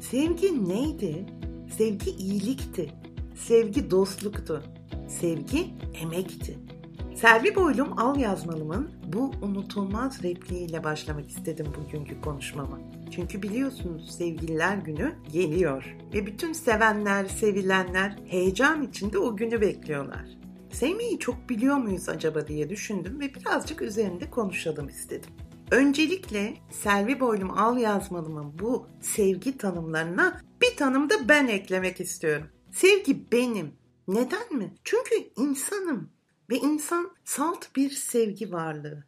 Sevgi neydi? Sevgi iyilikti. Sevgi dostluktu. Sevgi emekti. Selvi Boylum Al Yazmalım'ın bu unutulmaz repliğiyle başlamak istedim bugünkü konuşmama. Çünkü biliyorsunuz sevgililer günü geliyor ve bütün sevenler, sevilenler heyecan içinde o günü bekliyorlar. Sevmeyi çok biliyor muyuz acaba diye düşündüm ve birazcık üzerinde konuşalım istedim. Öncelikle Selvi Boylum Al Yazmalım'ın bu sevgi tanımlarına bir tanım da ben eklemek istiyorum. Sevgi benim. Neden mi? Çünkü insanım ve insan salt bir sevgi varlığı.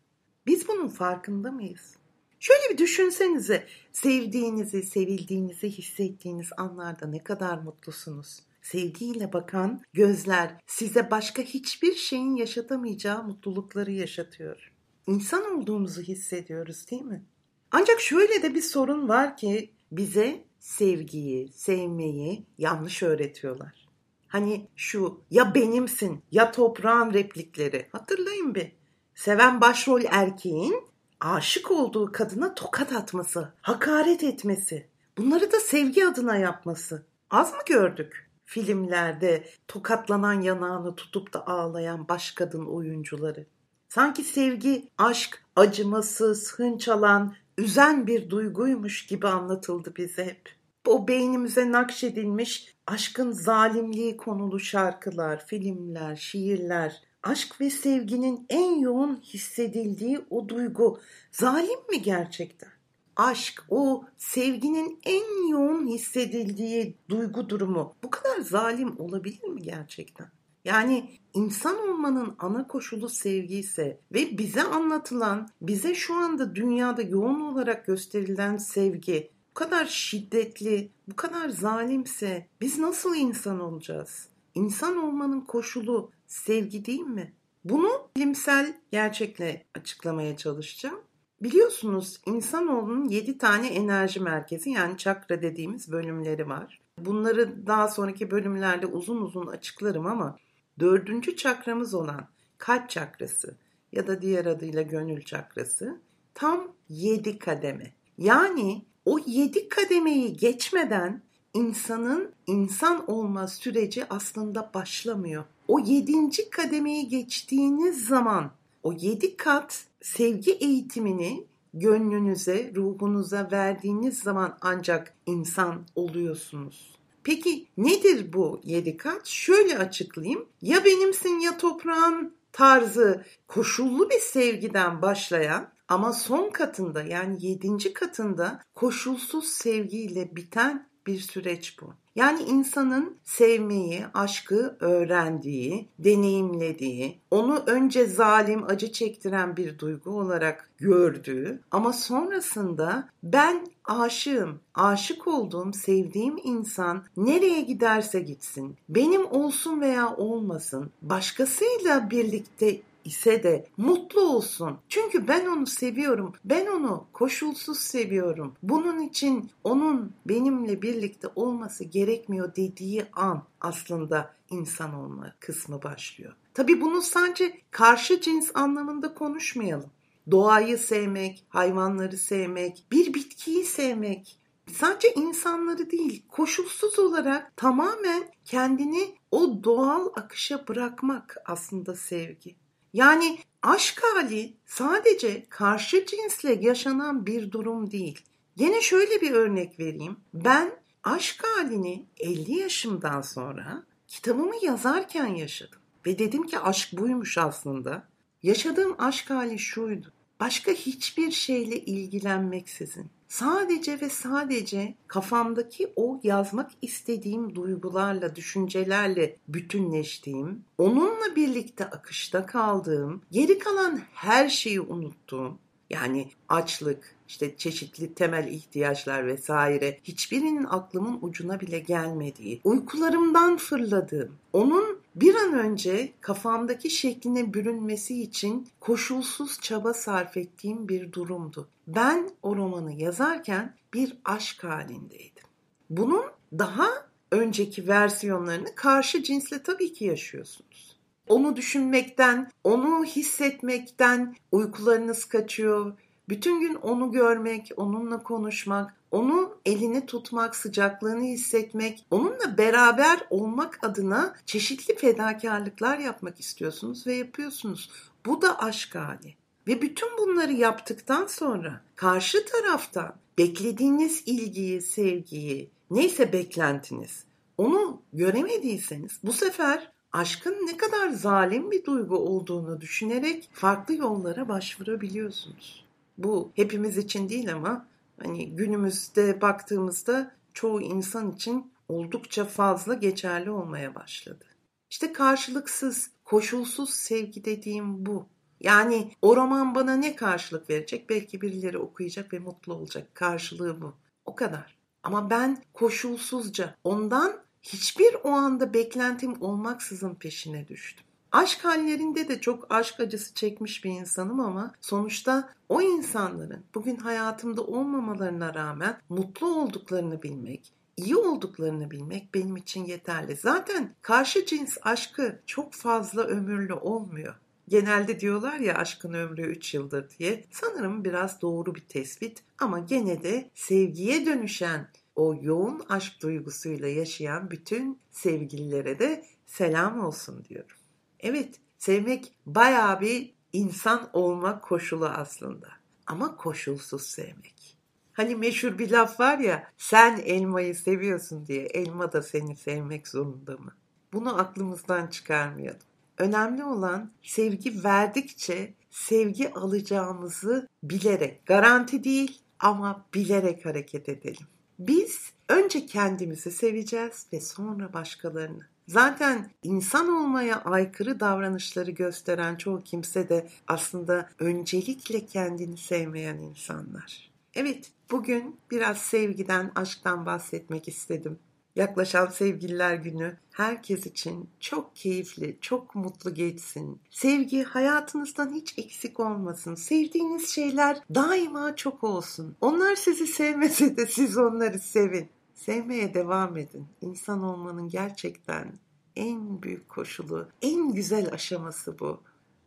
Biz bunun farkında mıyız? Şöyle bir düşünsenize sevdiğinizi, sevildiğinizi hissettiğiniz anlarda ne kadar mutlusunuz. Sevgiyle bakan gözler size başka hiçbir şeyin yaşatamayacağı mutlulukları yaşatıyor. İnsan olduğumuzu hissediyoruz değil mi? Ancak şöyle de bir sorun var ki bize sevgiyi, sevmeyi yanlış öğretiyorlar. Hani şu ya benimsin ya toprağın replikleri hatırlayın bir. Seven başrol erkeğin aşık olduğu kadına tokat atması, hakaret etmesi, bunları da sevgi adına yapması. Az mı gördük? Filmlerde tokatlanan yanağını tutup da ağlayan baş kadın oyuncuları. Sanki sevgi, aşk, acımasız, hınç alan, üzen bir duyguymuş gibi anlatıldı bize hep. O beynimize nakşedilmiş aşkın zalimliği konulu şarkılar, filmler, şiirler, aşk ve sevginin en yoğun hissedildiği o duygu zalim mi gerçekten? Aşk, o sevginin en yoğun hissedildiği duygu durumu bu kadar zalim olabilir mi gerçekten? Yani insan olmanın ana koşulu sevgi ise ve bize anlatılan, bize şu anda dünyada yoğun olarak gösterilen sevgi bu kadar şiddetli, bu kadar zalimse biz nasıl insan olacağız? İnsan olmanın koşulu sevgi değil mi? Bunu bilimsel gerçekle açıklamaya çalışacağım. Biliyorsunuz insanoğlunun 7 tane enerji merkezi yani çakra dediğimiz bölümleri var. Bunları daha sonraki bölümlerde uzun uzun açıklarım ama dördüncü çakramız olan kalp çakrası ya da diğer adıyla gönül çakrası tam 7 kademe. Yani o 7 kademeyi geçmeden insanın insan olma süreci aslında başlamıyor. O yedinci kademeyi geçtiğiniz zaman o yedi kat sevgi eğitimini gönlünüze, ruhunuza verdiğiniz zaman ancak insan oluyorsunuz. Peki nedir bu yedi kat? Şöyle açıklayayım. Ya benimsin ya toprağın tarzı koşullu bir sevgiden başlayan ama son katında yani yedinci katında koşulsuz sevgiyle biten bir süreç bu. Yani insanın sevmeyi, aşkı öğrendiği, deneyimlediği, onu önce zalim, acı çektiren bir duygu olarak gördüğü ama sonrasında ben aşığım, aşık olduğum, sevdiğim insan nereye giderse gitsin, benim olsun veya olmasın, başkasıyla birlikte ise de mutlu olsun. Çünkü ben onu seviyorum. Ben onu koşulsuz seviyorum. Bunun için onun benimle birlikte olması gerekmiyor dediği an aslında insan olma kısmı başlıyor. Tabii bunu sadece karşı cins anlamında konuşmayalım. Doğayı sevmek, hayvanları sevmek, bir bitkiyi sevmek, sadece insanları değil, koşulsuz olarak tamamen kendini o doğal akışa bırakmak aslında sevgi. Yani aşk hali sadece karşı cinsle yaşanan bir durum değil. Yine şöyle bir örnek vereyim. Ben aşk halini 50 yaşımdan sonra kitabımı yazarken yaşadım. Ve dedim ki aşk buymuş aslında. Yaşadığım aşk hali şuydu. Başka hiçbir şeyle ilgilenmeksizin sadece ve sadece kafamdaki o yazmak istediğim duygularla, düşüncelerle bütünleştiğim, onunla birlikte akışta kaldığım, geri kalan her şeyi unuttuğum, yani açlık, işte çeşitli temel ihtiyaçlar vesaire hiçbirinin aklımın ucuna bile gelmediği, uykularımdan fırladığım, onun bir an önce kafamdaki şekline bürünmesi için koşulsuz çaba sarf ettiğim bir durumdu. Ben o romanı yazarken bir aşk halindeydim. Bunun daha önceki versiyonlarını karşı cinsle tabii ki yaşıyorsunuz. Onu düşünmekten, onu hissetmekten uykularınız kaçıyor. Bütün gün onu görmek, onunla konuşmak, onu elini tutmak, sıcaklığını hissetmek, onunla beraber olmak adına çeşitli fedakarlıklar yapmak istiyorsunuz ve yapıyorsunuz. Bu da aşk hali. Ve bütün bunları yaptıktan sonra karşı taraftan beklediğiniz ilgiyi, sevgiyi, neyse beklentiniz onu göremediyseniz bu sefer aşkın ne kadar zalim bir duygu olduğunu düşünerek farklı yollara başvurabiliyorsunuz. Bu hepimiz için değil ama hani günümüzde baktığımızda çoğu insan için oldukça fazla geçerli olmaya başladı. İşte karşılıksız, koşulsuz sevgi dediğim bu. Yani o roman bana ne karşılık verecek? Belki birileri okuyacak ve mutlu olacak. Karşılığı bu. O kadar. Ama ben koşulsuzca ondan hiçbir o anda beklentim olmaksızın peşine düştüm. Aşk hallerinde de çok aşk acısı çekmiş bir insanım ama sonuçta o insanların bugün hayatımda olmamalarına rağmen mutlu olduklarını bilmek, iyi olduklarını bilmek benim için yeterli. Zaten karşı cins aşkı çok fazla ömürlü olmuyor. Genelde diyorlar ya aşkın ömrü 3 yıldır diye. Sanırım biraz doğru bir tespit ama gene de sevgiye dönüşen o yoğun aşk duygusuyla yaşayan bütün sevgililere de selam olsun diyorum. Evet, sevmek bayağı bir insan olma koşulu aslında. Ama koşulsuz sevmek. Hani meşhur bir laf var ya, sen elmayı seviyorsun diye elma da seni sevmek zorunda mı? Bunu aklımızdan çıkarmayalım. Önemli olan sevgi verdikçe sevgi alacağımızı bilerek, garanti değil ama bilerek hareket edelim. Biz önce kendimizi seveceğiz ve sonra başkalarını. Zaten insan olmaya aykırı davranışları gösteren çoğu kimse de aslında öncelikle kendini sevmeyen insanlar. Evet, bugün biraz sevgiden, aşktan bahsetmek istedim. Yaklaşan Sevgililer Günü herkes için çok keyifli, çok mutlu geçsin. Sevgi hayatınızdan hiç eksik olmasın. Sevdiğiniz şeyler daima çok olsun. Onlar sizi sevmese de siz onları sevin. Sevmeye devam edin. İnsan olmanın gerçekten en büyük koşulu, en güzel aşaması bu.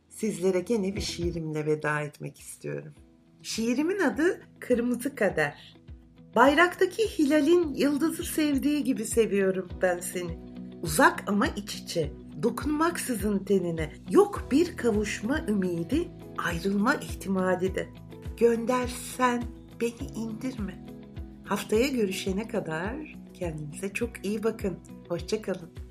Sizlere gene bir şiirimle veda etmek istiyorum. Şiirimin adı Kırmızı Kader. Bayraktaki hilalin yıldızı sevdiği gibi seviyorum ben seni. Uzak ama iç içe, dokunmaksızın tenine. Yok bir kavuşma ümidi, ayrılma ihtimali de. Göndersen beni indirme. Haftaya görüşene kadar kendinize çok iyi bakın. Hoşçakalın.